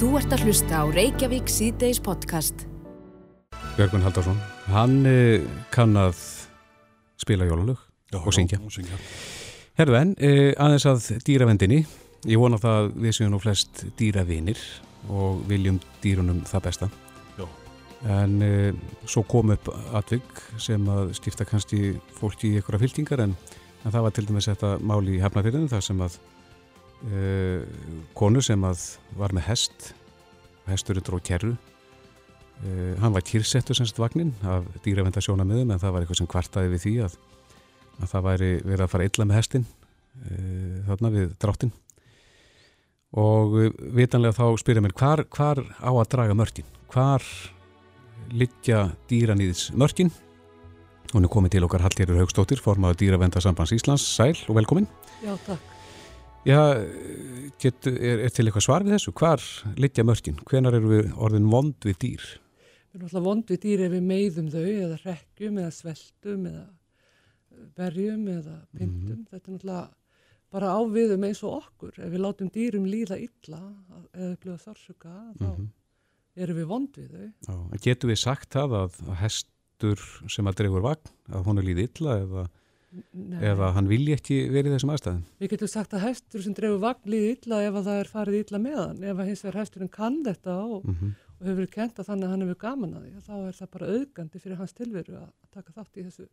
Þú ert að hlusta á Reykjavík síðdeis podcast. Björgun Haldarsson, hann eh, kann að spila jólalög Já, og syngja. og syngja. Herðu en, eh, aðeins að dýravendinni. Ég vona það að við séum nú flest dýravinir og viljum dýrunum það besta. Já. En e, svo kom upp atvig sem að skipta kannski fólki í ykkur fylkingar en, en það var til dæmis þetta máli í hefnafyrðinu þar sem að e, konu sem að var með hest hesturinn dróð kerru. E, hann var kyrsettur semst vagnin af dýravendasjónamiðum en það var eitthvað sem kvartaði við því að, að það væri verið að fara illa með hestin e, þarna við dráttin og eh, vitanlega þá spyrja mér hvar, hvar á að draga mörkin? Hvar liggja dýranýðis mörkin? Hún er komið til okkar Hallgerður Haugstóttir formaður dýravendasambands Íslands, sæl og velkomin. Já, takk. Já, get, er, er til eitthvað svar við þessu hvar liggja mörkin, hvenar eru við orðin vond við dýr Við erum alltaf vond við dýr ef við meiðum þau eða rekkjum eða sveltum eða berjum eða pyntum. Þetta er náttúrulega bara áviðum eins og okkur. Ef við látum dýrum líða illa eða upplifa þarsuga, þá Mhm. erum við vond við þau. Já, getur við sagt það að, hestur sem að dregur vagn að hún er líði illa eða, Nei. eða hann vilji ekki verið í þessum aðstæðum Við getum sagt að hestur sem dreifur vagn líði illa ef að það er farið illa með hann. Ef að hins vegar hesturinn kann þetta og, mm og hefur verið kent að þannig að hann hefur gaman að því, þá er það bara auðgandi fyrir hans tilveru að taka þátt í þessu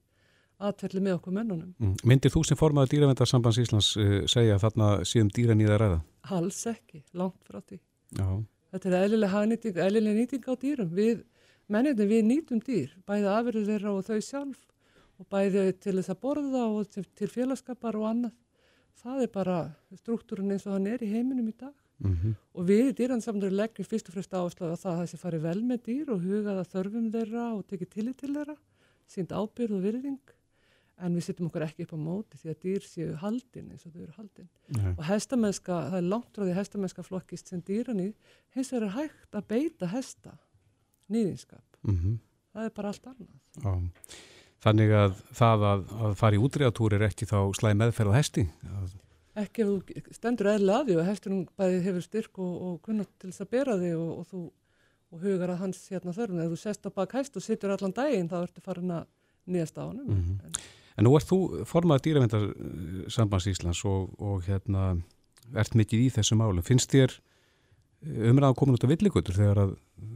atfelli með okkur mönnunum. Mm. Myndir þú sem formaður dýravendarsambands Íslands uh, segja að þarna séum dýranýða ræða? Alls ekki, langt frá því. Já, Þetta er eðlileg hagnýting, eðlileg nýting á dýrum. Við, menninni, við og bæði til þess að borða og til, til félagskapar og annað. Það er bara struktúrun eins og hann er í heiminum í dag. mm Og við í dýransamdur leggjum fyrst og fremst áherslu á það að þessi fari vel með dýr og hugað að þörfum þeirra og tekið tillit til þeirra, sínd ábyrð og virðing. En við setjum okkur ekki upp á móti því að dýr séu haldin eins og þau eru haldin og hestamennska, það er langt að hestamennska flokkist sem dýranýð, hins vegar er hægt að beita hesta nýðinskap. -hmm. Það er bara allt annað. Já. Þannig að það að, að fara í útregatúr er ekki þá slæði meðferð á hesti. Að, Ekki ef þú stendur eðla að því og hestunum bæði hefur styrk og, og kunnat til þess að bera þig og, og þú og hugar að hans hérna þörfum. Ef þú sest á bak hest og situr allan daginn þá ertu farin að nýjast á honum. Mhm. En en nú ert þú formaður dýravendarsambands Íslands og, og hérna ert mikið í þessu málum. Finnst þér umræðan komin út á villigutur þegar að,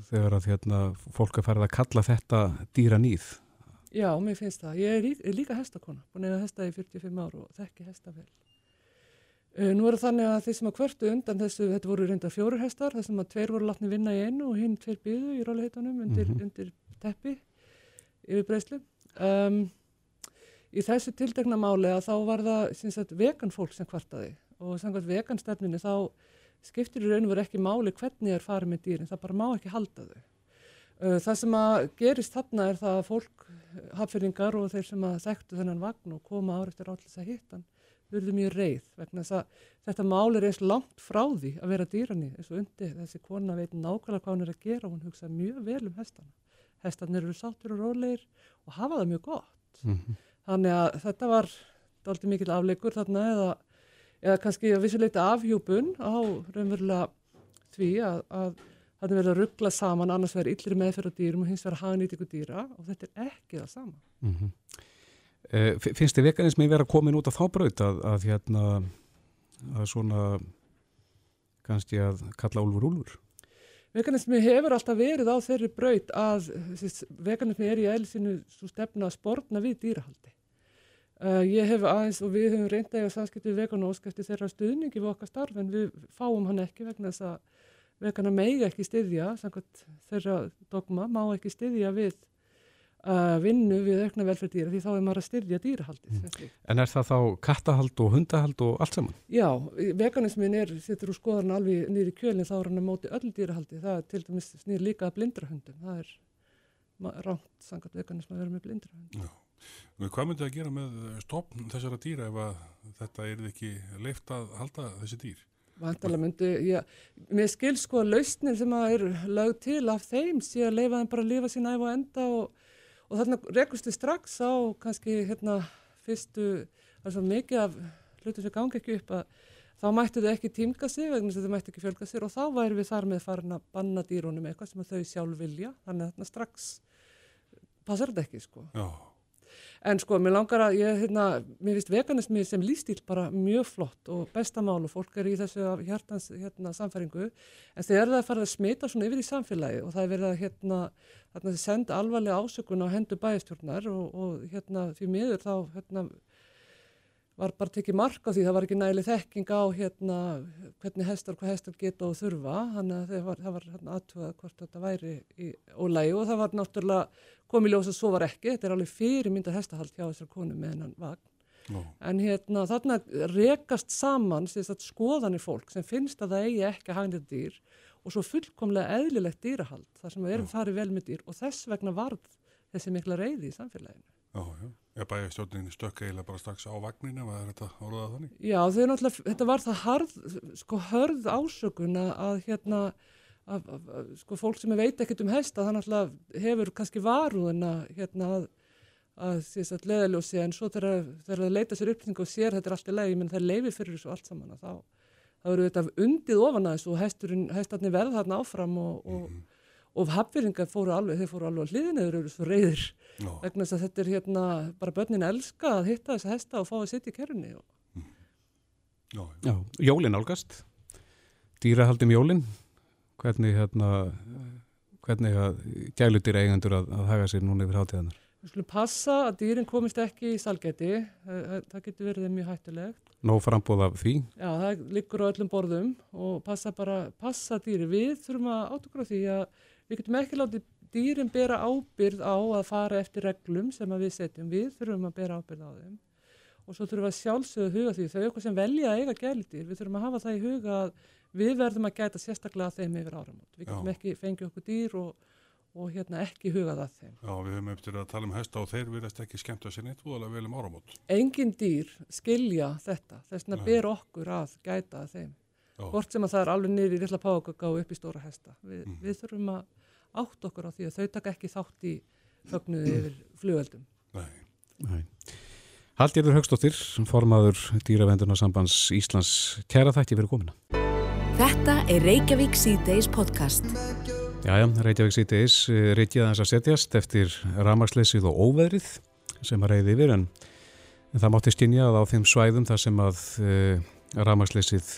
þegar að hérna, fólk að fara að kalla þetta dýranýð? Já, mér finnst það. Ég er, lí- er líka hestakona, búin að hesta í 45 ár og þekki hesta vel. Uh, nú er það þannig að þeir sem að kvörtu undan þessu, þetta voru reyndar fjórir hestar, þar sem að tveir voru látni vinna í einu og hinn tveir byðu í róliheitunum undir, Mhm. undir teppi yfir breyslu. Um, í þessu tildegna máli að þá var það vegan fólk sem kvartaði og samkvæmt veganstefninu þá skiptir í raun og veru ekki máli hvernig er farið með dýrin, það bara má ekki halda þau. Uh, Það sem að gerist þarna er það að fólk, hafðfyrringar og þeir sem að þekktu þennan vagn og koma ár eftir állis að hitta hann, verður mjög reið vegna þess að þetta mál er eins langt frá því að vera dýrani eins og undi þessi kona veit nákvæmlega hvað hún er að gera og hún hugsa mjög vel um hestana. Hestarnir eru sáttur og rólegir og hafa það mjög gott. Mm Þannig að þetta var dálítið mikil afleikur þarna eða, eða kannski að vissuleita afhjúpun á raunverulega því að, að þannig verður að ruggla saman annars verður illri meðferð á dýrum og hins verður hagnýtingu dýra og þetta er ekki það sama. -hmm. Finnst þið veganismi vera komin út á þá braut að, að hérna að svona kannski að kalla úlfur úlfur? Veganismi hefur alltaf verið á þeirri braut að þessi, veganismi er í eðlisinu svo stefna að sportna við dýrahaldi. Uh, ég hef aðeins og við hefum reynda í að samskipti vegan og óskæfti þeirra stuðningi við okkar starf en við fáum hann ekki vegna þess að vegana megi ekki styðja, samkvæmt þeirra dogma, má ekki styðja við uh, vinnu við aukna velferð dýra því þá er maður að styðja dýrahaldið. Mm. En er það þá kattahald og hundahald og allt saman? Já, veganismin er, setur úr skoðan alveg nýri kjölinn þá er hann að móti öll dýrahaldi. Það er til dæmis snýr líka að blindrahundum. Það er ma- rangt sangat veganism að vera með blindrahund. Já. Men Hvað myndi að gera með stopn þessara dýra ef að þetta er ekki leift að halda þessi dýr? Vantalega myndi, já, mér skil sko að lausnin sem að er lögð til af þeim sé að leifa þeim bara að lifa sín æfa enda og, og þarna rekustu strax á kannski hérna fyrstu, það er svo mikið af hlutum sem gangi ekki upp að þá mættu þau ekki tímga sig vegna þau mættu ekki fjölga sér og þá væri við þar með farin að banna dýrónum eitthvað sem þau sjálf vilja þannig að þarna strax passar þetta ekki sko. Já, En sko, mér langar að, ég, hérna, mér finnst veganismi sem lífstíl bara mjög flott og besta mál og fólk er í þessu hjartans, hérna, samfæringu, en þegar það farið að smita svona yfir í samfélagi og það er verið að, hérna, hérna, senda alvarlega ásökun á hendur bæjastjórnar og, og, hérna, því miður þá, hérna, var bara tekið mark á því, það var ekki næli þekking á, hérna, hvernig hestar, hvað hestar geta og þurfa, þannig að var, það var hérna, aðtúað hvort þetta væri í ólægi og það var náttúrulega komið ljós að svo var ekki, þetta er alveg fyrir myndað hestahald hjá þessar konu með hennan vagn. já, En hérna þarna rekast saman skoðanir fólk sem finnst að það eigi ekki að hagnir dýr og svo fullkomlega eðlilegt dýrahald þar sem við erum farið vel með dýr. Og þess vegna varð þessi mikla reyði í samfélaginu. já, já. Ég bæði stjórninni stökk eiginlega bara strax á vagninu, var þetta orðað þannig? Já, þau náttúrulega, þetta var það harð, sko hörð ásökun að, hérna, að, að, að, sko fólk sem veit ekkert um hesta, það náttúrulega hefur kannski varúðina hérna að, að þess að leðaljósi en svo þegar það leita sér upptingu og sér þetta er allt í lagi, menn það leifið fyrir þessu allt saman að þá, þá eru þetta undið ofan að þessu og hestarnir verða þarna áfram og, og, og hafðviringar fóru alveg, þeir fóru alveg að hliðin eða eru svo reyðir Já, vegna þess að þetta er hérna, bara börnin elska að hitta þessa hesta og fá að sitja í kerunni og já, já. Já, jólin álgast, dýrahaldum jólin, hvernig, hérna, hvernig að gæludýra eigendur að, að haga sér núna yfir hátíðanar. Við skulum passa að dýrin komist ekki í salgeti, það, það- getur verið mjög hættulegt. Nó frambóð af því, Já, það liggur á öllum borðum og passa bara, passa dýri. Við þurfum að átugra því að við getum ekki látið dýrin bera ábyrð á að fara eftir reglum sem að við setjum. Við þurfum að bera ábyrð á þeim og svo þurfum við að sjálfsögðu að huga því þau eitthvað sem velja að eiga gæludýr. Við þurfum að hafa það í huga að við verðum að gæta sérstaklega að þeim yfir áramót. Við getum Já. ekki fengið okkur dýr og, og hérna ekki hugað að þeim. Já, við höfum eftir að tala um hesta og þeir virðast ekki skemmt að sér neitt voðalega vel um áramót. engin dýr skilja þetta þess Nei. ber okkur að gæta að þeim hvort sem að það er alveg niður í lilla págagá upp í stóra hesta Vi, Mhm. við þurfum að átt okkur á því að þau taka ekki þátt í fögnuði yfir flugöldum nei, Nei. Haldgerður Högstóttir, formaður dýravendunarsambands Íslands, kæra þætti fyrir komina. Þetta er Reykjavík C-Days podcast. Jæja, Reykjavík síðdeis reykjaði þess að setjast eftir ramarsleysið og óveðrið sem að reyði yfir en, en það mátti stinja að á þeim svæðum þar sem að uh, ramarsleysið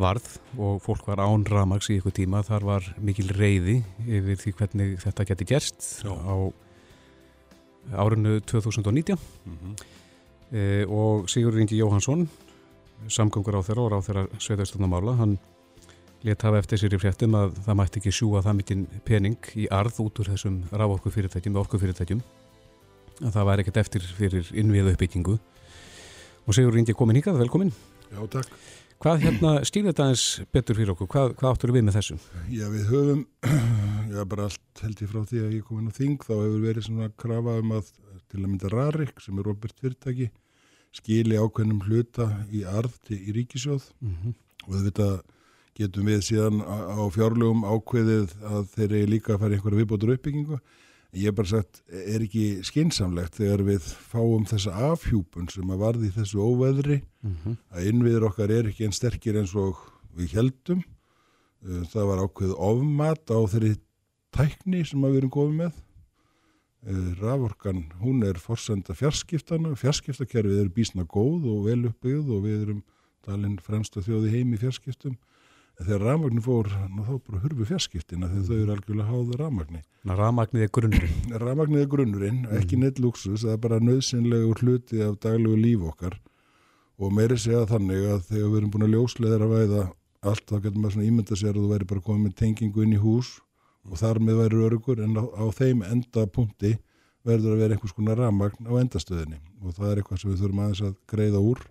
varð og fólk var án ramaks í ykkur tíma þar var mikil reyði yfir því hvernig þetta geti gerst Já. á árinu 2019 mm -hmm. e, og Sigur Ingi Jóhansson samgöngur á þeirra og á þeirra sveitastofnamála, hann let hafa eftir sér í fréttum að það mætti ekki sjúa það mikinn pening í arð út úr þessum raforku fyrirtækjum, orku fyrirtækjum að það væri ekkert eftir fyrir innviða uppbyggingu og Sigur Ingi komin hingað, velkomin Já, takk. Hvað hérna stýrði þetta eins betur fyrir okkur? Hvað, hvað áttur við með þessu? Já, við höfum, já, bara allt held ég frá því að ég kom inn á þing, þá hefur verið svona krafa um að til að mynda Rarik, sem er Robert fyrirtæki, skili ákveðnum hluta í arð til í ríkisjóð Mm -hmm. og þetta getum við síðan á fjárlögum ákveðið að þeir eru líka að fara einhverja viðbótur uppbyggingu. Ég hef bara sagt, er ekki skinsamlegt þegar við fáum þessa afhjúpun sem að varði í þessu óveðri að innviður okkar er ekki einn sterkir eins og við heldum. Uh, Það var ákveð ofmat á þeirri tækni sem að við erum komið með. Uh, Raforkan, hún er forsenda fjarskiptana. Fjarskiptakerfið er bísna góð og vel uppbyggð og við erum talin fremsta þjóði heim í fjarskiptum. Þegar rafmagnin fór, ná þá bara hurfu fjarskiptina þegar þau eru algjörlega háðu rafmagni. Ramagnið er grunnurinn. Rafmagnið er grunnurinn, ekki neitt luxus, það er bara nöðsynlegur hluti af daglegu líf okkar og meiri segja þannig að þegar við erum búin að ljósleðra væða allt, þá getur maður svona ímynda sér að þú væri bara komið með tengingu inn í hús og þar með væri örugur en á, á þeim enda punkti verður að vera einhvers konar rafmagn á endastöðinni og það er eitthvað sem við þurfum aðeins að greiða úr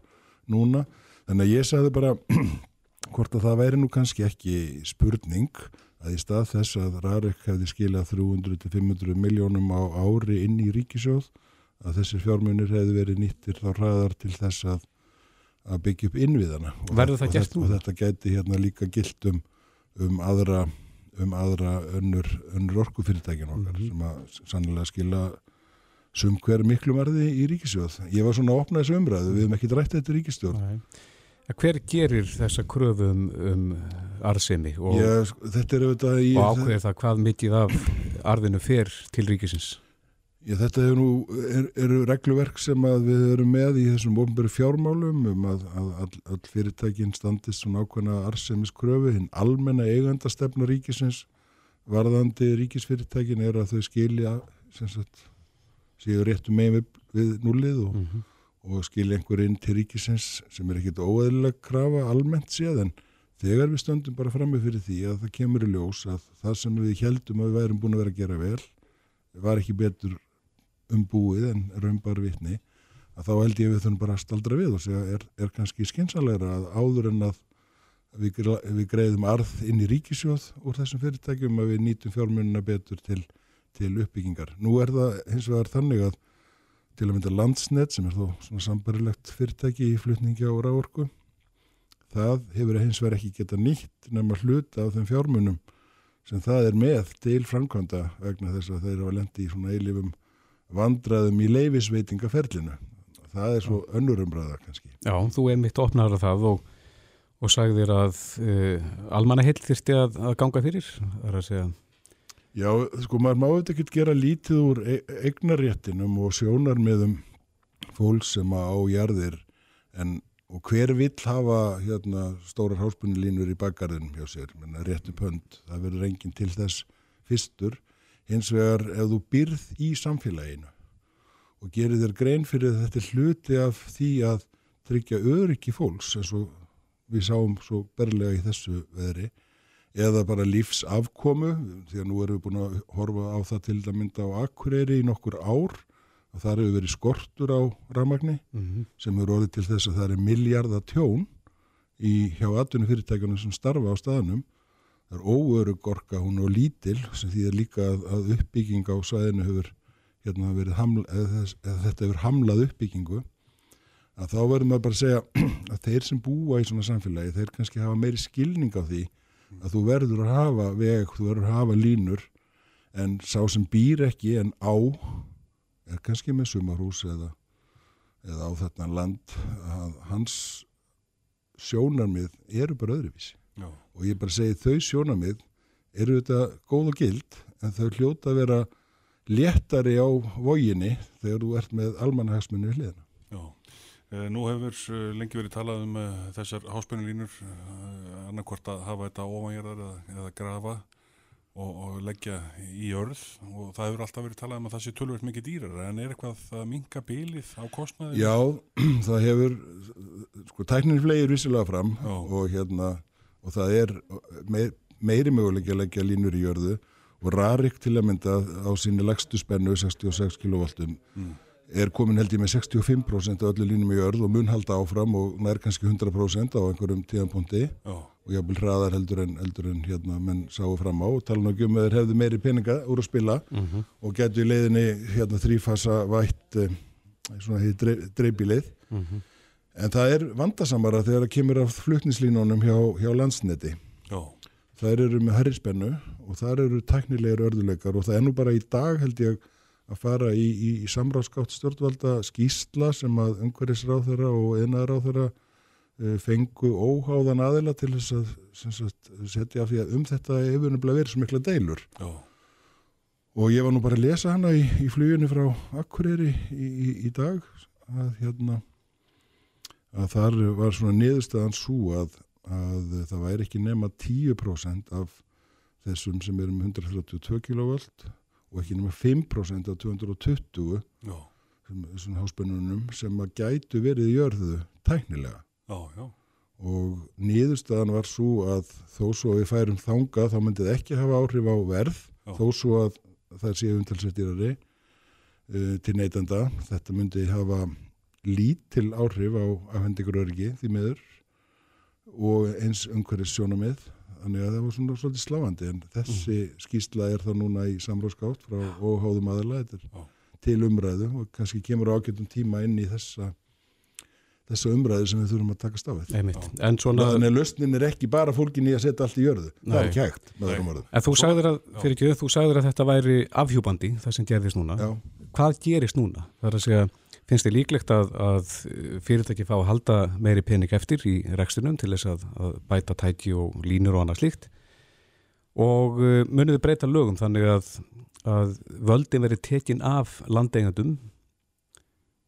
núna. Þannig að ég sagði bara hvort að það væri nú kannski ekki spurning að í stað þess að Rarik hefði skilað 300-500 miljónum á ári inn í ríkisjóð að þessir fjármunir hefði verið nýttir þá hraðar til þess að, að byggja upp innviðana. Og og þetta-? Og þetta gæti hérna líka gilt um, um aðra, um aðra önnur, önnur orkufyrirtækin okkar Mhm. sem að sannlega skila sum hver miklu marði í ríkisjóð. Ég var svona að opna þessu umræðu, við hefum ekki drætt þetta í ríkisjóð. Hver gerir þessa kröfu um, um arðsemi og, Já, sko, er í... og ákveðir það hvað mikið af arðinu fer til ríkisins? Já, þetta er nú, er, eru regluverk sem við erum með í þessum ofnbæru fjármálum um að, að all, all fyrirtækin standist svona ákveðna arsemiskröfu, hinn almenna eigandastefna ríkisins varðandi ríkisfyrirtækin er að þau skilja sem sagt, séu réttu megin við, við núlið og, Mm og skilja einhver inn til ríkisins sem er ekkit óeðlilega krafa almennt séð en þegar við stöndum bara frammi fyrir því að það kemur í ljós að það sem við heldum að við værum búin að vera að gera vel var ekki betur umbúið en raunbar vitni að þá held ég við þurfum bara að staldra við og segja er, er kannski skynsalega að áður en að við, við greiðum arð inn í ríkisjóð úr þessum fyrirtækjum að við nýtum fjármununa betur til, til uppbyggingar. Nú er það hins vegar þannig að til að mynda landsnet sem er þó svona sambarilegt fyrirtæki í flutningi á ráorku það hefur hins vegar ekki geta nýtt nema hluta af þeim fjármunum sem það er með til framkvæmda vegna þess að þeir hafa lendi í svona eilifum vandraðum í leifisveitingaferlinu. Það er svo önnurumræða kannski. Já, þú er mitt opnar að það og, og sagðir að uh, almannahill þyrsti að, að ganga fyrir, það er að segja. Já, sko, maður má auðvitað ekki gera lítið úr e eignaréttinum og sjónarmiðum fólks sem á jarðir en og hver vill hafa hérna stórar háspunnilínur í bakgarðinum hjá sér, menna réttu pönd, það verður enginn til þess fyrstur, hins vegar ef þú byrð í samfélaginu og gerir þér grein fyrir þetta hluti af því að tryggja öryggi fólks eins og við sáum svo berlega í þessu veðri eða bara lífsafkomu því að nú erum við búin að horfa á það til að mynda á Akureyri í nokkur ár og það hefur verið skortur á rafmagni Mm -hmm. sem eru orðið til þess að það er miljardar tjón í hjá atvinni fyrirtækjunum sem starfa á staðnum það er óörug gorka, hún er lítil sem því er líka að, að uppbygging á svæðinu hefur hérna verið hamla, eða, eða þetta hefur hamlað uppbyggingu að þá verður maður bara að segja að þeir sem búa í svona samfélagi þeir kannski hafa meiri skilning á því að þú verður að hafa veg, þú verður að hafa línur en sá sem býr ekki en á er kannski með sumarhús eða, eða á þarna land að hans sjónarmið eru bara öðruvísi Já. og ég bara segi þau sjónarmið eru þetta góð og gild en þau hljóta að vera léttari á voginni þegar þú ert með almannahagsmunni við hliðina. Já, nú hefur eh, lengi verið talað um eh, þessar háspennulínur annarkvort að hafa þetta ofanjörðar eða, eða grafa og, og leggja í jörð og það hefur alltaf verið talað um að það sé tölvöld mikið dýrar en er eitthvað að minka bílið á kostnaði? Já, það hefur sko tæknin flegir vissilega fram og hérna og það er meir, meiri möguleiki að leggja línur í jörðu og Rarik til að mynda á sinni lagstu spennu 66 kV Mm. Er komin held ég með 65% af öllu línum í jörð og mun halda áfram og nær kannski 100% á einhverjum tíðanpunkti Já, og jáfnvel hraðar heldur en, heldur en hérna menn sáu fram á og tala ekki um að þeir hefðu meiri peninga úr að spila. Mhm. og getur í leiðinni hérna þrýfasa vætt eh, svona því dreifbílið Mhm. en það er vandasamara þegar það kemur af flutninslínunum hjá, hjá landsneti. Já, þær eru með herrispennu og þar eru tæknilegir örðuleikar og það er nú bara í dag held ég að fara í, í, í samráðskátt stjórnvalda skýsla sem að umhverfisráþara og einaðráþara uh, fengu óháðan aðila til þess að sagt, setja af því að um þetta hefur nefnilega verið svo mikla deilur. Já, og ég var nú bara að lesa hana í, í fluginu frá Akureyri í, í, í dag að hérna að þar var svona niðurstaðan svo að, að það væri ekki nema 10% af þessum sem eru með 132 kV og ekki nema 5% af 220 já, sem, sem háspennunum sem að gætu verið í jörðu tæknilega. Já, já, og niðurstaðan var svo að þó svo að við færum þangað þá myndið ekki hafa áhrif á verð þó svo að það sé umtalsveitýrari uh, til neytanda þetta myndi hafa lítil áhrif á afhendingur öryggi því miður og eins umhverfis sjónamið þannig að það var svona svolítið sláandi en þessi skýrsla er það núna í samráðskátt frá óháðum aðala þetta Já. er til umræðu og kannski kemur ágættum tíma inn í þessa þessa umræðu sem við þurfum að takast á við. Einmitt. En svona, Þannig að lausnin er ekki bara fólkin í að setja allt í jörðu. Það Nei. er ekki hægt en þú sagðir að, fyrir ekki, þú sagðir að þetta væri afhjúbandi, það sem gerðist núna. Já, Hvað gerist núna? Það er að segja, finnst þið líklegt að, að fyrirtæki fá að halda meiri pening eftir í rekstunum til þess að, að bæta tæki og línur og annað slíkt? Og uh, munið breyta lögum þannig að, að völdin veri tekin af landeigendum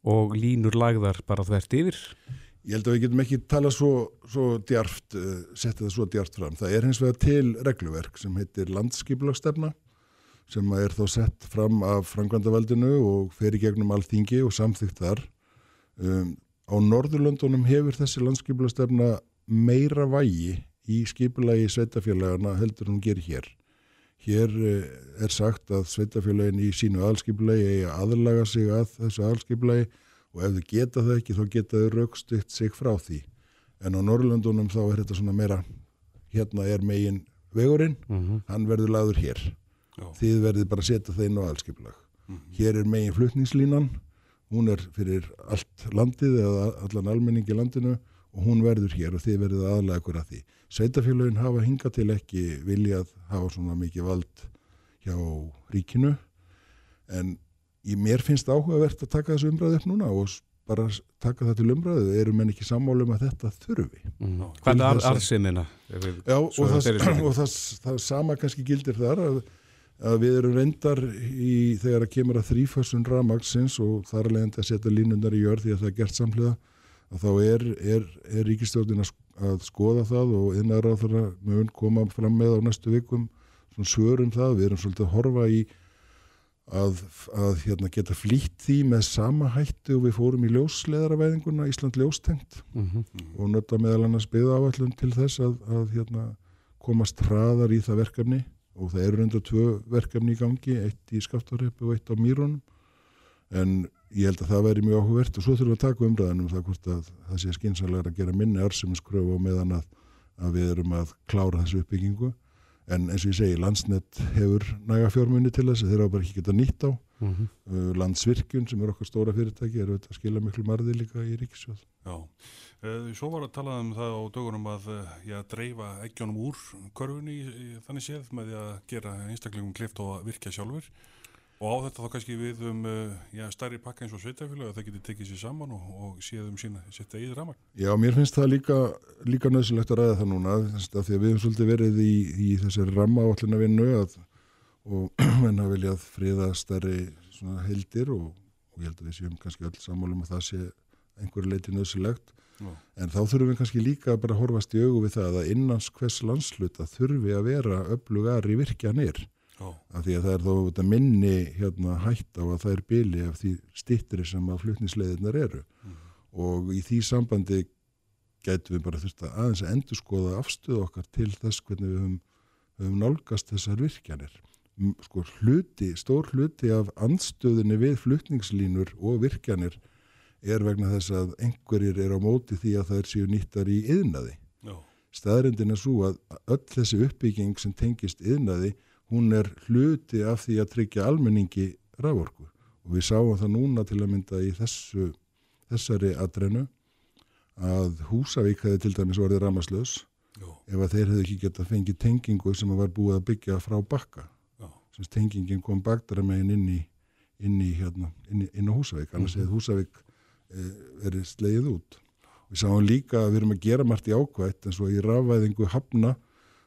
og línur lagðar bara þvert yfir? Ég held að við getum ekki tala svo, svo djarft, uh, setja það svo djarft fram. Það er hins vegar til regluverk sem heitir landskiplagstefna sem er þá sett fram af frangvandavaldinu og fer í gegnum allþingi og samþygt þar. Um, á Norðurlöndunum hefur þessi landskiplagstefna meira vægi í skipulagi sveitafélagana heldur hún gerir hér. Hér uh, er sagt að sveitafélagin í sínu aðalskipulagi eigi að aðlaga sig að þessu aðalskipulagi og ef þau geta það ekki þá geta þau raukstugt sig frá því en á Norrlöndunum þá er þetta svona meira hérna er megin vegurinn mm -hmm. hann verður lagður hér Já. þið verður bara að setja það inn á aðalskipulag Mhm. hér er megin flutningslínan hún er fyrir allt landið eða allan almenning í landinu og hún verður hér og þið verður aðlega ykkur að því sveitafélagin hafa hingað til ekki viljað hafa svona mikið vald hjá ríkinu en í mér finnst áhugavert að taka þessu umræðu upp núna og bara taka það til umræðu erum en ekki sammála um að þetta þurfi mm. Hvað er við Já, og, það, og það, það sama kannski gildir þar að, að við erum reyndar í, þegar að kemur að þrýfössun ramagsins og þar er leiðandi að setja línundar í jörð því að það er gert samhliða að þá er, er, er ríkistjórnin að, sk- að skoða það og innar á þeirra mun koma fram með á næstu vikum svona svörum það, við erum svolítið að horfa í að, að hérna, geta flýtt því með sama hættu og við fórum í ljósleðaravæðinguna Ísland ljóstengt mm -hmm. og nötta meðal annars byggða áallum til þess að, að hérna, komast hraðar í það verkefni og það eru reynda tvö verkefni í gangi, eitt í skaftarheppu og eitt á mýrunum. En ég held að það væri mjög áhugavert. Og svo þurfum við að taka umræðanum það hvort að það sé skynsalega að gera minni arsuminskröf og meðan að, að við erum að klára þessu uppbyggingu. En eins og ég segi, landsnett hefur næga fjármunni til þess að þeir á bara ekki geta nýtt á Mm -hmm. uh, landsvirkjun sem er okkar stóra fyrirtæki er auðvitað að skila miklu marði líka í ríkisjóð Já, uh, svo var að tala um það á dögunum að uh, dreifa eggjónum úr í, þannig séð með því að gera einstaklingum klift og að virka sjálfur og á þetta þá kannski við um uh, já, stærri pakka eins og sveitafélag að það geti tekið sér saman og, og séð um sína setja í ramar. Já, mér finnst það líka, líka nöðsilegt að ræða það núna því að við höfum svolítið verið í, í þessari ramma áallina vinnu að, og menn hafa viljað friða svona heildir og, og ég held að við séum kannski öll sammálum að það sé einhverju leiti nöðsilegt en þá þurfum við kannski líka bara að horfast í augu við það að innans hvers landsluta þurfi að vera öflugari virkjanir Já, af því að það er þá þetta minni hérna, hætt á að það er byli af því stittri sem að flutnisleiðirnar eru. Og í því sambandi gætum við bara þurft að aðeins að endurskoða afstöðu okkar til þess hvernig við höfum, höfum nálgast þessar virkjanir sko hluti, stór hluti af andstöðinni við flutningslínur og virkjanir er vegna þess að einhverjir er á móti því að það er séu nýttar í yðnaði staðrindin er svo að öll þessi uppbygging sem tengist yðnaði, hún er hluti af því að tryggja almenningi raforku. Og við sáum það núna til að mynda í þessu, þessari adrenu að Húsavík hefði til dæmis orðið ramaslaus ef að þeir hefði ekki getað fengið tengingu sem var búið að byggja frá bakka sem tengingin kom bakdaramegin inn í inn í hérna, inn, inn á Húsavík. Annars hefði Húsavík eh, verið sleið út. Við sáum líka að við erum að gera margt í ákvætt en svo í rafvæðingu hafna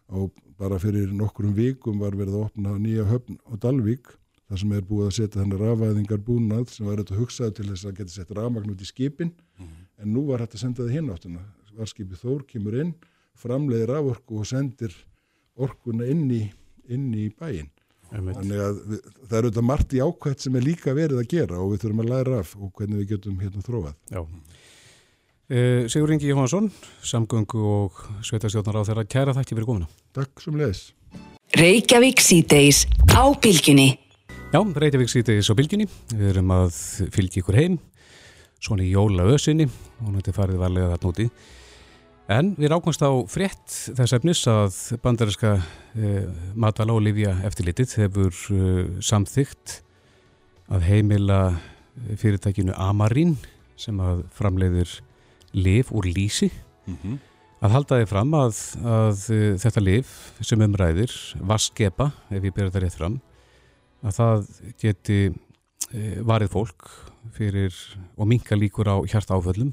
og bara fyrir nokkrum vikum var verið að opna nýja höfn á Dalvík þar sem er búið að setja þannig rafvæðingar búnað sem var þetta hugsað til þess að geta sett rafmagn út í skipin. En nú var hægt að senda það hinn áttuna varskipið Þór kemur inn framleiðir raforku og sendir orkuna inn í, inn í bæinn Þannig að við, það eru þetta margt í ákvæmt sem er líka verið að gera og við þurfum að læra af og hvernig við getum hérna þróað. Já. Uh, Sigur Ingi Jóhansson, samgöngu og sveitarstjórnar á þeirra kæra þætti fyrir komuna. Takk sem leðis. Reykjavík síðdeis á bylgjunni. Já, Reykjavík síðdeis á bylgjunni. Við erum að fylgja ykkur heim, svona í jóla ösinni og náttúrulega farið varlega þarna úti. En við rákumst á frétt þess efnis að bandariska eh, matala og livja eftirlitið hefur eh, samþygt að heimila fyrirtækinu Amarín sem að framleiðir liv úr lísi Mhm. að halda þið fram að, að eh, þetta liv sem umræðir, vaskepa ef ég byrja það rétt fram að það geti e, varið fólk fyrir og minka líkur á hjarta áföllum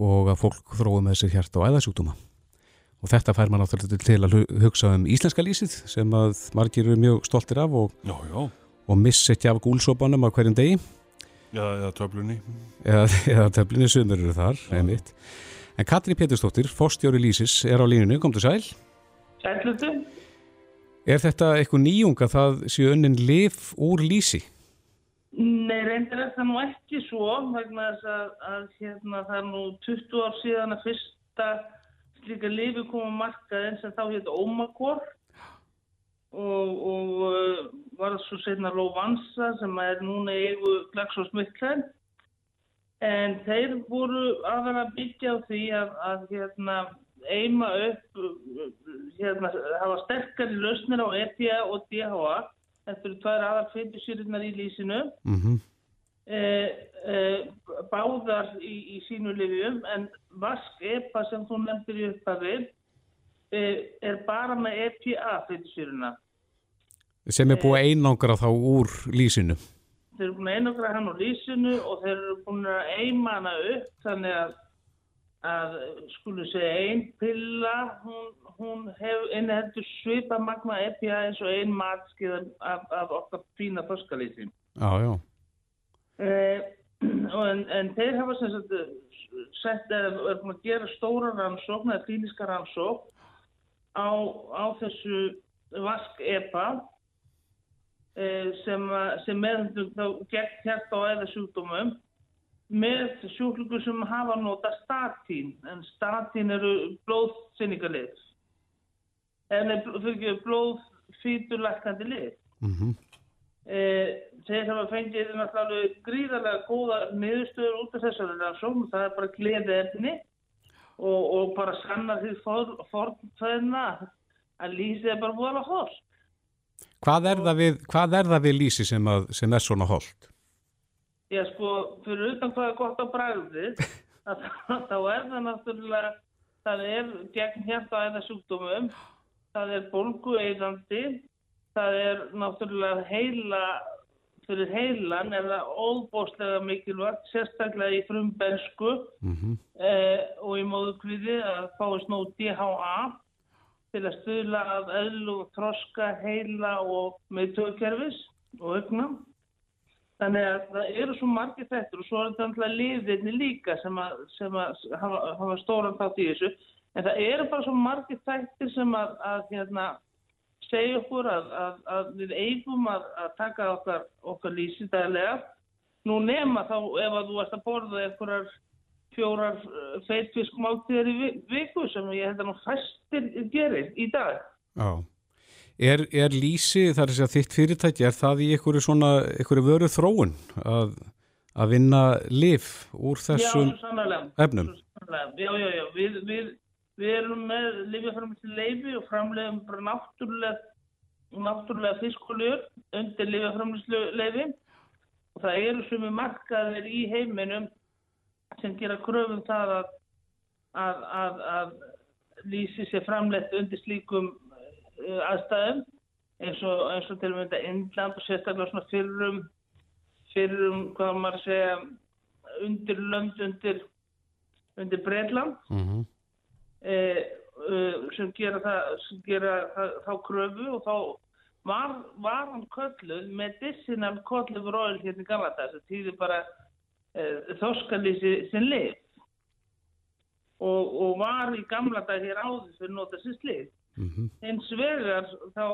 og að fólk þróum með sér hjarta og æðasjúkdóma. Og þetta fær maður náttúrulega til að hugsa um íslenska lýsið sem að margir eru mjög stoltir af og, Já, já, og missi ekki af gúlsopanum á hverjum degi já, eða töflunni. eða, eða töflinni sumur eru þar, einmitt. En Katrín Pétursdóttir, fórstjóri lýsis, er á línunni, kom til sæl. Sællutu? Er þetta eitthvað nýjung að það séu önnin lif úr lýsi? Nei, reyndir er það nú ekki svo vegna þess að, að hérna, það er nú 20 ár síðan að fyrsta slíka lifi koma markaðin sem þá hétt Omagor og, og uh, var það svo setna Lovansa sem er núna eigu Glaxosmithklæn en þeir voru að vera að byggja á því að, að hérna, eima upp uh, hérna, hafa sterkari lausnir á EPA og DHA þetta eru tvær aðar feitusýrunar í lýsinu. Mm eh, eh, báðar í, í sínu lifjum en vask EPA sem þú nefndir í upphafi eh, er bara með EPA feitusýruna Sem er búið einangra þá úr lýsinu. þeir eru búin að einokra hann úr lýsinu og þeir eru búin að eima hana upp þannig að, að skulu segja ein pilla hún, hún hef inniheldur svipa magna EPA eins og ein matskiðan af, af okkar fína þorskalýsin Já, já. Eh, en, en þeir hafa sem sagt sett eða er búin að gera stóra rannsókn eða klíniska rannsókn á, á þessu vask EPA eh, sem, sem meðhendum þá gegn hjarta og eða sjúkdómum með sjúklingum sem hafa nota statín. En statín eru blóðsynningalið en fyrir ekki blóðfýturlækandi lið Mm Eh, þeir hafa fengið náttúrulega gríðarlega góða niðurstöður út af þessari rannsókn. Það er bara gleði efni og, og bara sanna því fornfæðina að lýsið er bara vola hóll Hvað er það við, við lýsi sem, að, sem er svona holdt? Já sko, fyrir utan hvað er gott á bræðið að þá er það náttúrulega það er gegn hjarta eða sjúkdómum það er bólgu eðandi það er náttúrulega heila fyrir heilan er það óbóstlega mikilvægt, sérstaklega í frumbensku Mm eh, og í móðukviði að fáist nóg DHA til að stuðla að eðlu og þroska heila og meðtöðkerfis og augna. Þannig að það eru svo margir þettur og svo er þetta alltaf liðinni líka sem að, sem að hafa, hafa stóran þátt í þessu. En það eru bara svo margir þettir sem að, að hérna, segja okkur að, að, að við eigum að, að taka okkar, okkar lýsi daglega. Nú nema þá ef að þú ert að borða einhverjar fjórar feitfiskmáltíðar í vi- viku sem ég held að nú fæstir gerir í dag. Já. Er, er lýsi, það er að þitt fyrirtæki, er það í einhverju svona, einhverju vöru þróun að, að vinna lif úr þessum já, efnum? Svo sannarlega. Já, já, já. Við, við, við erum með lifjaframlisli leifi og framleiðum bara náttúrulega, náttúrulega fiskóljur undir lifjaframlislu leifi og það eru sem við markaðir í heiminum sem gera kröfum það að, að, að, að lýsi sér framleitt undir slíkum uh, aðstæðum eins og, eins og til að mynda Indland og sérstaklega svona fyrrum fyrrum, hvað maður að segja undir lönd undir undir Breitland Mm -hmm. Eh, uh, sem gera, það, sem gera það, þá kröfu og þá var, var hann kölluð medicinal kölluð oil hérna í gamla dag sem týðir bara eh, þorskalýsi sem lif og, og var í gamla dag hér áður fyrir nota sem slið Mm hins vegar þá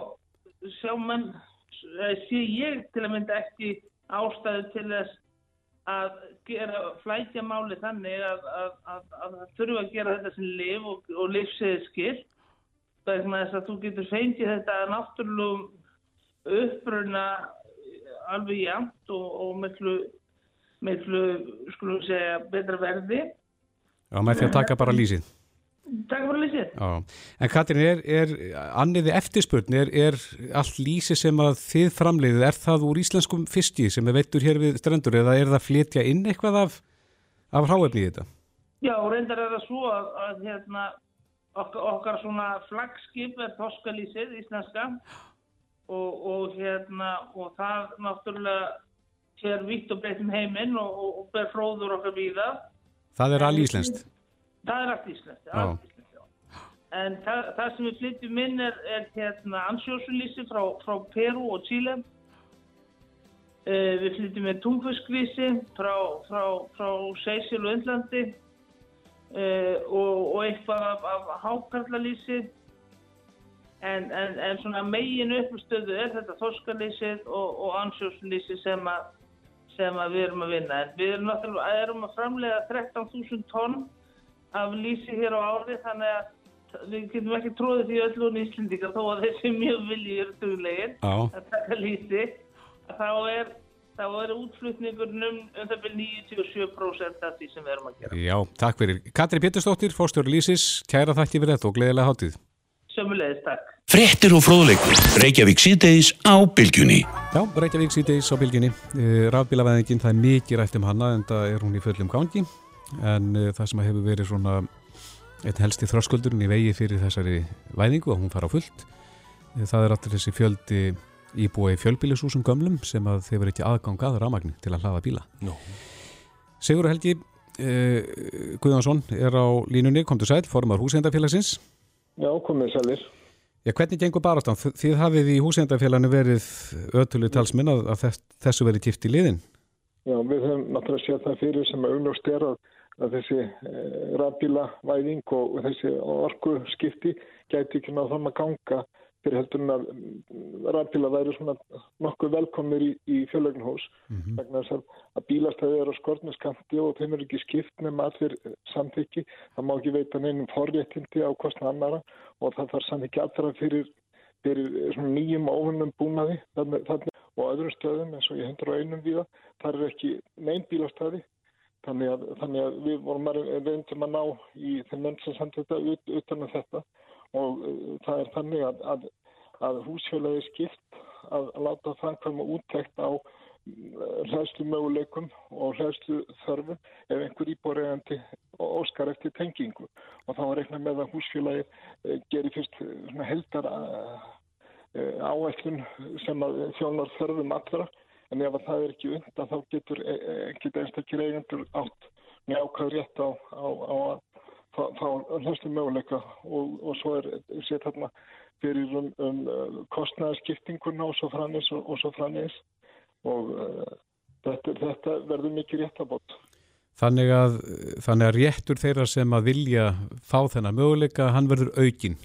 sjá menn eh, sé ég til að mynda ekki ástæðu til þess að gera flækja máli þannig að, að, að, að það þurfa að gera þetta sem lif og, og lifsiði skil vegna þess að þú getur fengið þetta náttúrulegum uppruna alveg jæmt og, og miklu, miklu skulum segja betra verði Já, með því að taka bara lýsið. Takk fyrir lýsið. Já. En Katrín, er, er anniði eftirspurn, er, er allt lýsi sem að þið framleiðið, er það úr íslenskum fiski sem er veittur hér við strendur eða er það að flytja inn eitthvað af, af hráefni í þetta? Já, reyndar er það svo að, að hérna, okkar, okkar svona flagskip er þoskalýsið íslenska og, og hérna og það náttúrulega hér vitt og breytum heiminn og, og, ber fróður okkar víða. Það er alveg íslenskt. Það er allt íslenskt, allt íslenskt. En það, það sem við flytjum inn er, er hérna ansjósulísi frá, frá Peru og Chile. Uh, við flytjum með tungfiskvísi frá, frá, frá Seysil og Indlandi uh, og, og eitthvað af, af hákarlalísi. En, en, en svona megin uppstöðu er þetta þorskalísið og, og ansjósulísi sem, sem að við erum að vinna. En við erum, náttúrulega- erum að framlega 13.000 tonn af lýsi hér á ári þannig að við getum ekki tróðið því öll og Íslendingar þó að þessi mjög viljur duglegir Já, að taka lýsi þá er, þá er útflutningurinn um, það byrjum 97% af því sem við erum að gera. já, takk fyrir. Katri Pétursdóttir, fórstjóri Lýsis, kæra þakki fyrir þetta og gleðilega hátíð. Sömulegis, takk. Fréttir og fróðleikur. Reykjavík síðdeis á bylgjunni. Já, Reykjavík síðdeis á bylginni. Rafbílavæðingin, það er mikið rætt um hana en það er hún í fullum gangi en uh, það sem hefur verið svona einn helsti þröskuldurinn í vegi fyrir þessari væðingu og hún fara á fullt eh, það er alltaf þessi fjöldi íbúa í fjölbílisúsum gömlum sem að þeir verið ekki aðgang að rafmagni til að hlaða bíla. Nú, Sigur Helgi uh, Guðjónsson er á línunni, komdu sæl, formar húsendafélagsins. Já, komið sælir. Já, hvernig gengur barastan? Þið hafið í húsendafélaginu verið ötulu talsminn að, að þess- þessu verið kýft í liðin. Já, við höfum náttúrulega séð það fyrir sem að augljóst er að, að þessi e, rafbílavæðing og þessi orku skipti gæti ekki náðu þannig að ganga fyrir heldur en að mm, rafbíla væri svona nokkuð velkomnir í, í fjölegnhús vegna þess að, að bílastæði eru á skortneskanti og þeim er ekki skipt nema allir samþykki. Það má ekki veita neinum forréttindi á kostna annara og það þarf samþykki allra fyrir, fyrir svona nýjum óvinnum búnaði þannig, þannig, og öðrum stöðum eins og á einum víða. Það er ekki neinn bílastæði þannig að, þannig að við vorum að reyndum að ná í þeim menn sem samt þetta ut, utan að þetta. Og uh, það er þannig að, að, að húsfélagi skipt að, láta framkvæma úttekt á hlæðslu möguleikum og hlæðslu þörfum ef einhver íbúrægandi óskar eftir tengingu. Og þá reikna með að húsfélagi eh, gerir fyrst eh, heldar eh, áætlun sem þjónar þörfum allra en ef að það er ekki undan þá getur ekkert einstakir eigendur átt með ákvæður rétt á, á, á að fá, hlæðslu möguleika og, og svo er sér þarna fyrir um, um uh, kostnæðarskiptinguna og svo framins og, og svo framins og uh, þetta, þetta verður mikið réttabót. Þannig að, þannig að réttur þeirra sem að vilja fá þennan möguleika, hann verður aukinn.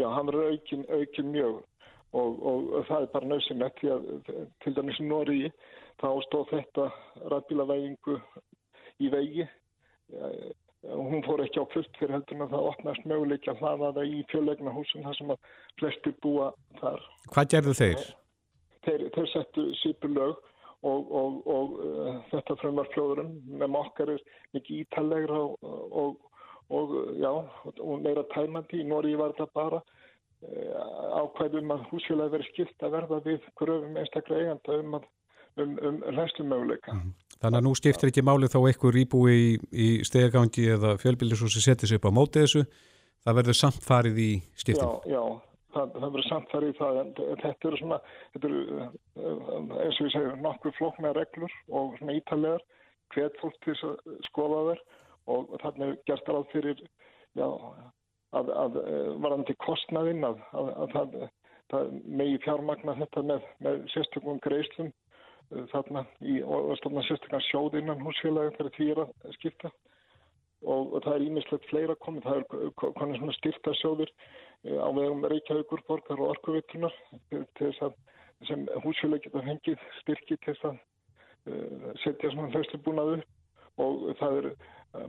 Já, hann verður aukin, aukin mjög og, og, það er bara nöðsynlegt því að til dæmis í Nóri þá stóð þetta ræðbílavægingu í vegi Eh, hún fór ekki á fullt fyrir heldur en að það opnast möguleiki að hlaða það í fjölegna húsum þar sem að flestir búa þar. Hvað gerðu þeir? Þeir, þeir settu sípur lög og, og, og uh, þetta frumvar fljóðurum með okkar er mikið ítalegra og, og, og já, og meira tæmandi. Í Nóri var þetta bara ákvæðum að húsfélagi verið skilt að verða við gröfum einstaklega eiganda um, að, um, um hlæstumöguleika. Mm. Þannig að nú skiptir ekki máli þá einhver íbúi í, í stegagangi eða fjölbílisúsi setið sér upp á mótið þessu. Það verður samt farið í skiptum. Já, já, það, það verður samt farið í það en þetta eru svona, þetta eru eins og ég segir nokkuð flóknar reglur og svona ítalegar hvet fólk til að skoða þær og þarna er gert alveg fyrir já, að, að varandi kostnaðinn að, að, að það, það megi fjármagna þetta með, með sérstökum greiðslum þarna í, og stofna sérstaklega sjóð innan húsfélagi þegar því að skipta. Og, og það er ímislegt fleira komið, það er konið svona styrta sjóður á vegum Reykjavíkur borgar og orkuvitunar til þess að sem húsfélagi geta fengið styrki til þess að uh, setja svona hlæslubúnað upp. Og það er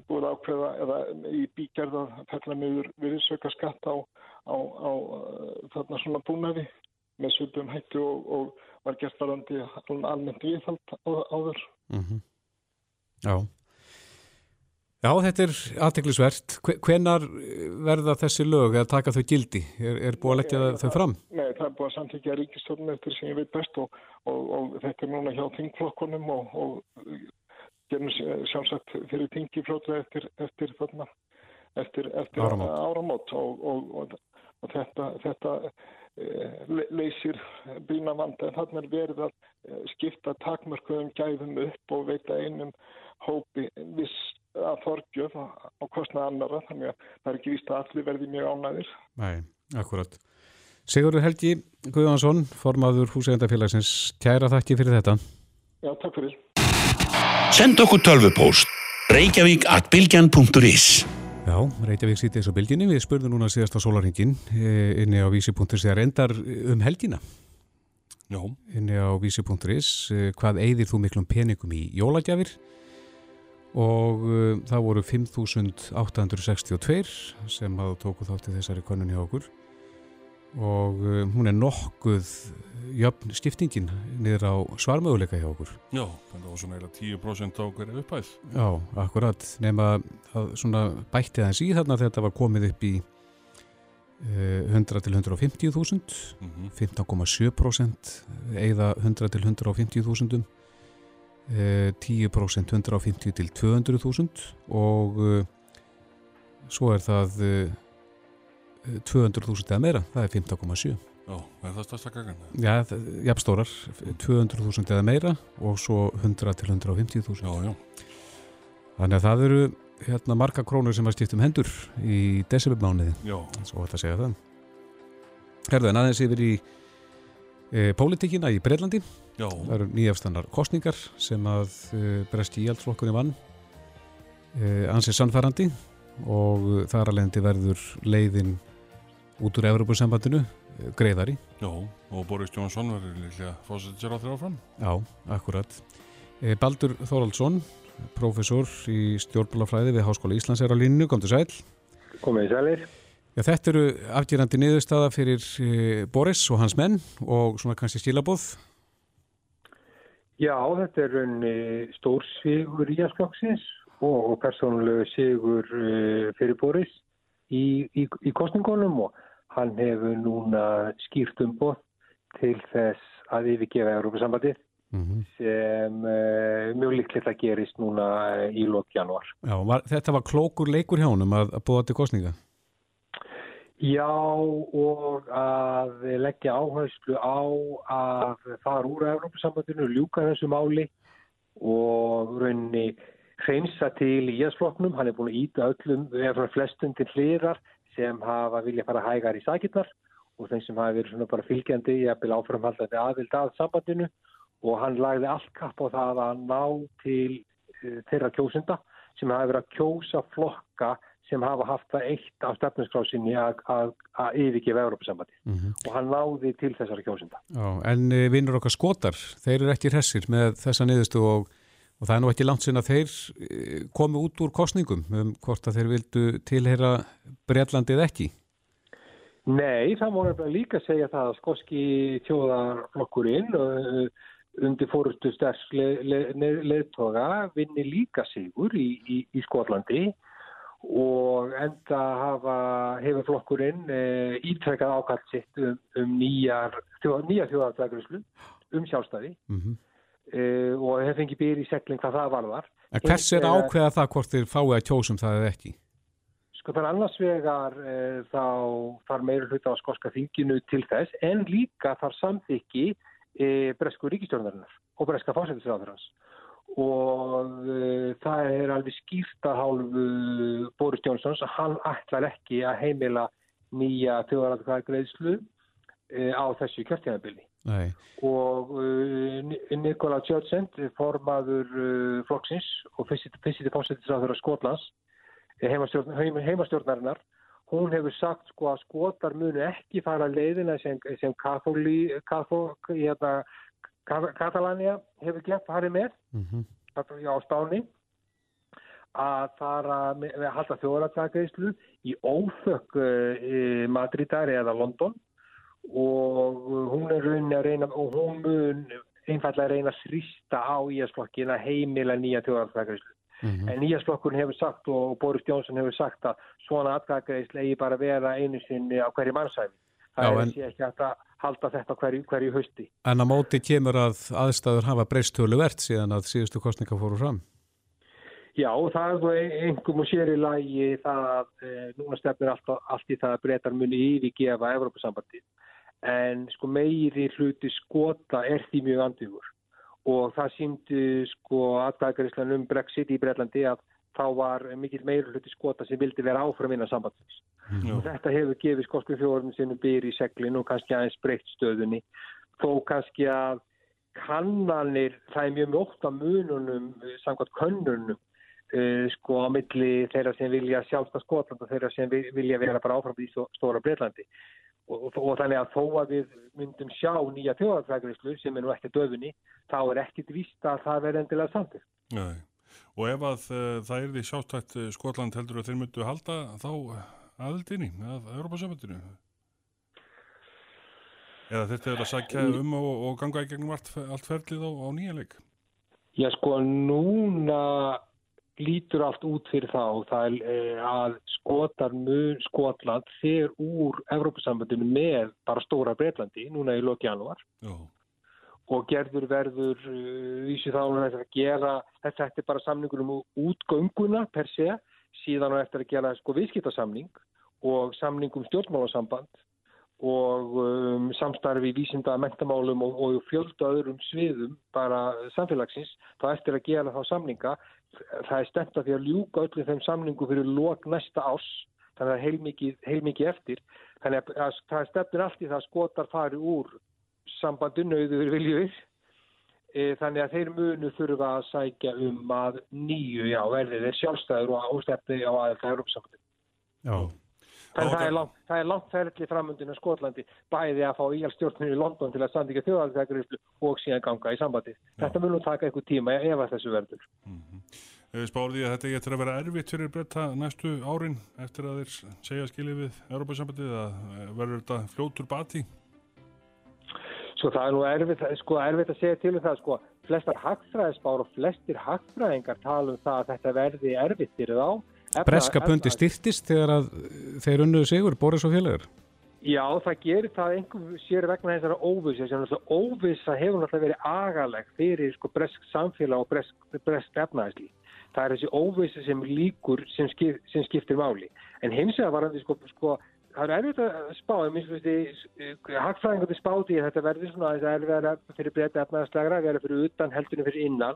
búið ákveða eða í bígerða fellna miður viðsöka skatt á, á, á uh, þarna svona búnaði með svipum hættu og, og var gert varandi almennt viðhald áður. Mm -hmm. Já. Já, þetta er aðteklisvert. Hvenar verða þessi lög að taka þau gildi? Er, er búið að leggja Nei, þau fram? Nei, það er búið að samtíkja ríkistofnum eftir sem ég veit best og, og, og þetta er núna hjá þingflokkunum og, og gerum sjálfsagt fyrir tingi fljótlega eftir, eftir, þarna, eftir, eftir Áramót. áramót og þetta, þetta uh, leysir brína vanda en þannig er verið að uh, skipta takmörkuðum gæðum upp og veita einum hópi viss að þorgjöf á, á kostnað annara þannig að það er ekki víst að allir verði mjög ánæðir. Nei, akkurat. Sigurður Helgi Guðvansson, formaður húsegandafélagsins, kæra þakki fyrir þetta. Já, takk fyrir. Send okkur tölvupóst reykjavík at bilgjan.is Já, Reykjavík sýtis á bylginni. Við spurðum núna síðast á sólarhingin inni á vísi.is eða reyndar um helgina. Já. Inni á vísi.is hvað eigðir þú miklum peningum í jólagjafir og uh, það voru 5.862 sem að tóku þátti þessari konun hjá okkur og uh, hún er nokkuð jöfn skiptingin niður á svarmöguleika hjá okkur. Já, það var svona eða 10% á hverju upphæð. Já, akkurat, nema að svona bætti aðeins í þarna þegar þetta var komið upp í uh, 100 til 150.000, Mm -hmm. 15,7% eða 100 til 150.000, uh, 10% 150 til 200.000 og uh, svo er það 200.000 eða meira, það er 15,7. Já, er það stærsta kakan? Já, jafnstórar, 200.000 eða meira og svo 100 til 150.000. Já, já. Þannig að það eru hérna marga krónur sem að skiptum hendur í desembermániði, Já, svo ætla að segja það. Herðu en aðeins yfir í e, pólitíkina í Breitlandi. já, Það eru nýjafstannar kostningar sem að e, breski íhjaldflokkunni vann e, ansið sannfærandi og þar alvegndi verður leiðin út úr Evropasambandinu e, greiðari. já. Og Boris Johnson verður líklega fósittir á þrjá fram. Já, akkurat. E, Baldur Þoraldsson, professor í stjórnbólafræði við Háskóla Íslands er á línu, kom til sæl. Komið í sælir. Já, þetta eru afgjörandi niðurstaða fyrir e, Boris og hans menn og svona kannski stílabóð. Já, þetta er raunni stór sigur í Íasflokksins og, og persónulegu sigur fyrir Boris í, í, í kostningunum og hann hefur núna skýrt umboð til þess að yfirgefa Európa-sambandið Mm -hmm. sem uh, mjög líklegt að gerist núna uh, í lók januar. Já, var, þetta var klókur leikur hjá honum að, að búa til kostninga. Já, og að leggja áherslu á að fara úr Európa-sambandinu, ljúka þessu máli og rauninni hreinsa til í jæðsflokknum. Hann er búin að íta öllum, eða flestum til hliðar sem hafa vilja fara hægar í sakirnar og þeim sem hafa verið svona bara fylgjandi í að byrja áframhaldandi aðvild að sambandinu og hann lagði allt kapp á það að ná til uh, þeirra kjósunda sem hafa verið að kjósa flokka sem hafa haft það eitt af stefnarskrásinni að, yfirgefa Európa-sambandi Mm -hmm. og hann náði til þessara kjósunda. Já, en e, vinnur okkar skotar, þeir eru ekki hressir með þessa niðurstu og, og það er nú ekki langt sinna að þeir e, komi út úr kostningum um hvort að þeir vildu tilheyra Breitlandið ekki. Nei, það má nefnilega líka segja það að skoski tjóðarflokkurinn uh, undir fórustu stærks leðtoga le, le, vinni líka sigur í, í, í Skotlandi og enda hafa, hefur flokkurinn uh, ítrekkað ákallt sitt um, um nýjar, nýjar þjóðarflaguruslu um sjálfstæði Mm -hmm. Uh, og hefur fengið býr í segling hvað það varðar. En hvers er að ákveða það hvort þeir fái að kjósum það eða ekki? Sko þannig annars vegar e, þá þarf meira hluta á skoska þinginu til þess en líka þarf samþykki e, bresku ríkistjórnarinnar og breska fásættisráðurans og það er alveg skýrt að hálfu Boris Jónsons að hann ætlar ekki að heimila nýja þjóðaratkvæðgreðslu e, á þessu kjörtíðanbili Nei. og uh, Nikola Tjörnsend formaður uh, flokksins og fyrst í fásættisráður Skotlands heimastjórn, heim, heimastjórnarinnar hún hefur sagt sko að skotar munu ekki fara leiðina sem, sem kathóli, kathó, hérna, Katalania hefur gett farið með Mm -hmm. á stáni að fara með að halda þjóðaratakreislu í óþökk uh, Madridar eða London og hún er rauninni að reyna og hún mun einfallega reyna að þrýsta á íasflokkin að heimila nýja þjóðaratakreislu. Mm -hmm. En nýjasflokkurinn hefur sagt og Boris Jónsson hefur sagt að svona atkvæðagreisla eigi bara vera einu sinni á hverju mannsæfi. Það Já, er en- ekki hægt að halda þetta hverju, hverju hausti. En að móti kemur að aðstæður hafa breyst töluvert síðan að síðustu kostninga fóru fram. Já, það er einhverjum og sér í lagi það að e, núna stefnir allt, allt í það að breytar muni yfirgefa Evrópusambandi. En sko meiri hluti skota er því mjög andvíkur og það síndi sko aðgæðgarislan um Brexit í Breitlandi að þá var mikil meiri hluti skota sem vildi vera áfram innan sambandsins. Já. Og þetta hefur gefið skosku þjóðurinn sinni byr í seglin og kannski aðeins breytt stöðunni. Þó kannski að kannanir, það er mjög mjótt að mununum, samkvæmt könnunum, uh, sko á milli þeirra sem vilja sjálfsta Skotland og þeirra sem vi- vilja vera bara áfram í stó- stóra Breitlandi. Og, og, og þannig að þó að við myndum sjá nýja þjóðarfrækrislu sem er nú ekki döfunni, þá er ekkit víst að það verði endilega samtidig. Nei. Og ef að uh, það er því sjálftætt uh, Skotland heldur að þeir myndu halda þá aðildinni að Europasambandinu? Eða þetta er að sækja um og, og ganga í gegnum allt, allt ferlið á, á nýja leik? Já sko núna lítur allt út fyrir þá það er eh, að skotar mun Skotland fer úr Evrópusambandinu með bara stóra Breitlandi núna í loki janúar Já. og gerður verður uh, vísi þá að gera þetta er bara samningur um útgönguna per se, síðan á eftir að gera sko viðskiptasamning og samning um stjórnmálasamband og um, samstarfi í vísinda mentamálum og, og fjölda öðrum sviðum bara samfélagsins þá eftir að gera þá samninga það er stemt að því að ljúka öllu þeim samningu fyrir lok næsta ás þannig að heilmikið, heilmikið eftir þannig að, að það stefnir allt í það að skotar fari úr sambandinu auður viljur e, þannig að þeir munu þurfa að sækja um að nýju, já, verði þeir sjálfstæður og ástefni á aðeins að Európsambandinu. Já. Ok. það er langt, það er langt ferli framöndinu Skotlandi bæði að fá íhjálpstjórnir í London til að samtíka þjóðalþækurislu og síðan ganga í sambandi. Þetta mun nú taka eitthvað tíma ef að þessu verður. Spáður því að þetta getur að vera erfitt fyrir breyta næstu árin eftir að þeir segja skilið við Europasambandið að eh, verður þetta fljótur bati? Svo það er nú erfitt, sko, erfitt að segja til um það, sko, flestar hagfræðisbár og flestir hagfræðingar tala um það að þetta verði erfitt fyrir þá. Efna- Breska pundi efna- styrtist þegar að þeir unnuðu sigur, Boris og félagur. Já, það gerir það einhver sér vegna þessara óvisa sem óvisa hefur náttúrulega verið agaleg fyrir sko bresk samfélag og bresk, bresk efnaðisli. Það er þessi óvisa sem líkur sem, skip, sem skiptir máli. En hins vegar var hann sko, sko það er erfitt að spá, ég minnst veist hagfræðingandi spáti að þetta verður svona að það er verið fyrir breyta efnaðislegra, verður fyrir utan heldunum fyrir innan.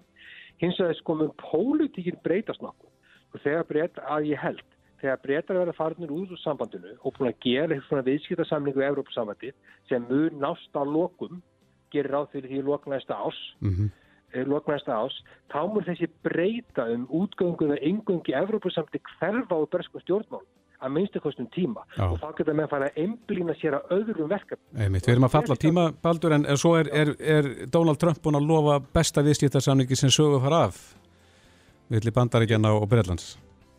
Hins vegar sko mun pólitíkin breytast nokkuð og þegar breyta að ég held þegar breytar verða farinir út úr sambandinu og búin að gera eitthvað svona viðskiptarsamningu í Evrópusambandi sem mun nást á lokum, gerir ráð fyrir því lok næsta ás, Mm -hmm. eh, lok næsta ás, þá mun þessi breyta um útgöngu eða engungi Evrópusambandi hverfa á breskum stjórnmál að minnstu kostum tíma Já. og þá geta með fara að einblýna sér að öðrum verkefni. Við erum að falla tíma, Baldur, en svo er, er, er Donald Trump búin að lofa besta viðskiptarsamningi sem sögu fara af villi bandaríkjana og Breitlands.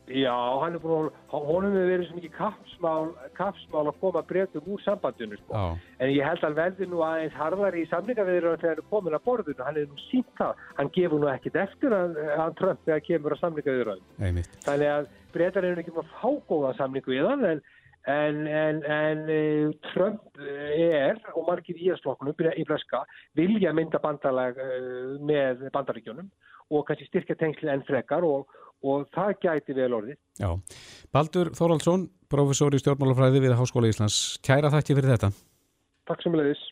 Já, hann er búin að, honum hefur verið svo mikið kapsmál, kapsmál að koma breytum úr sambandinu, sko. En ég held að hann verði nú aðeins harðari í samlingaviðra þegar hann er komin að borðinu. Hann er nú sínt það. Hann gefur nú ekkit eftir að hann Trump þegar kemur að samlingaviðra. einmitt. Þannig að breytar eru ekki með fágóða samlingu í þann en, en, en, en uh, Trump er og margir í íðarslokkunum í Bleska vilja mynda bandalag uh, með bandaríkjónum og kannski styrkja tengsli enn frekar og, og það gæti vel orðið. Já. Baldur Þóraldsson, professor í stjórnmálafræði við Háskóla Íslands. Kæra þakki fyrir þetta. Takk sem leiðis.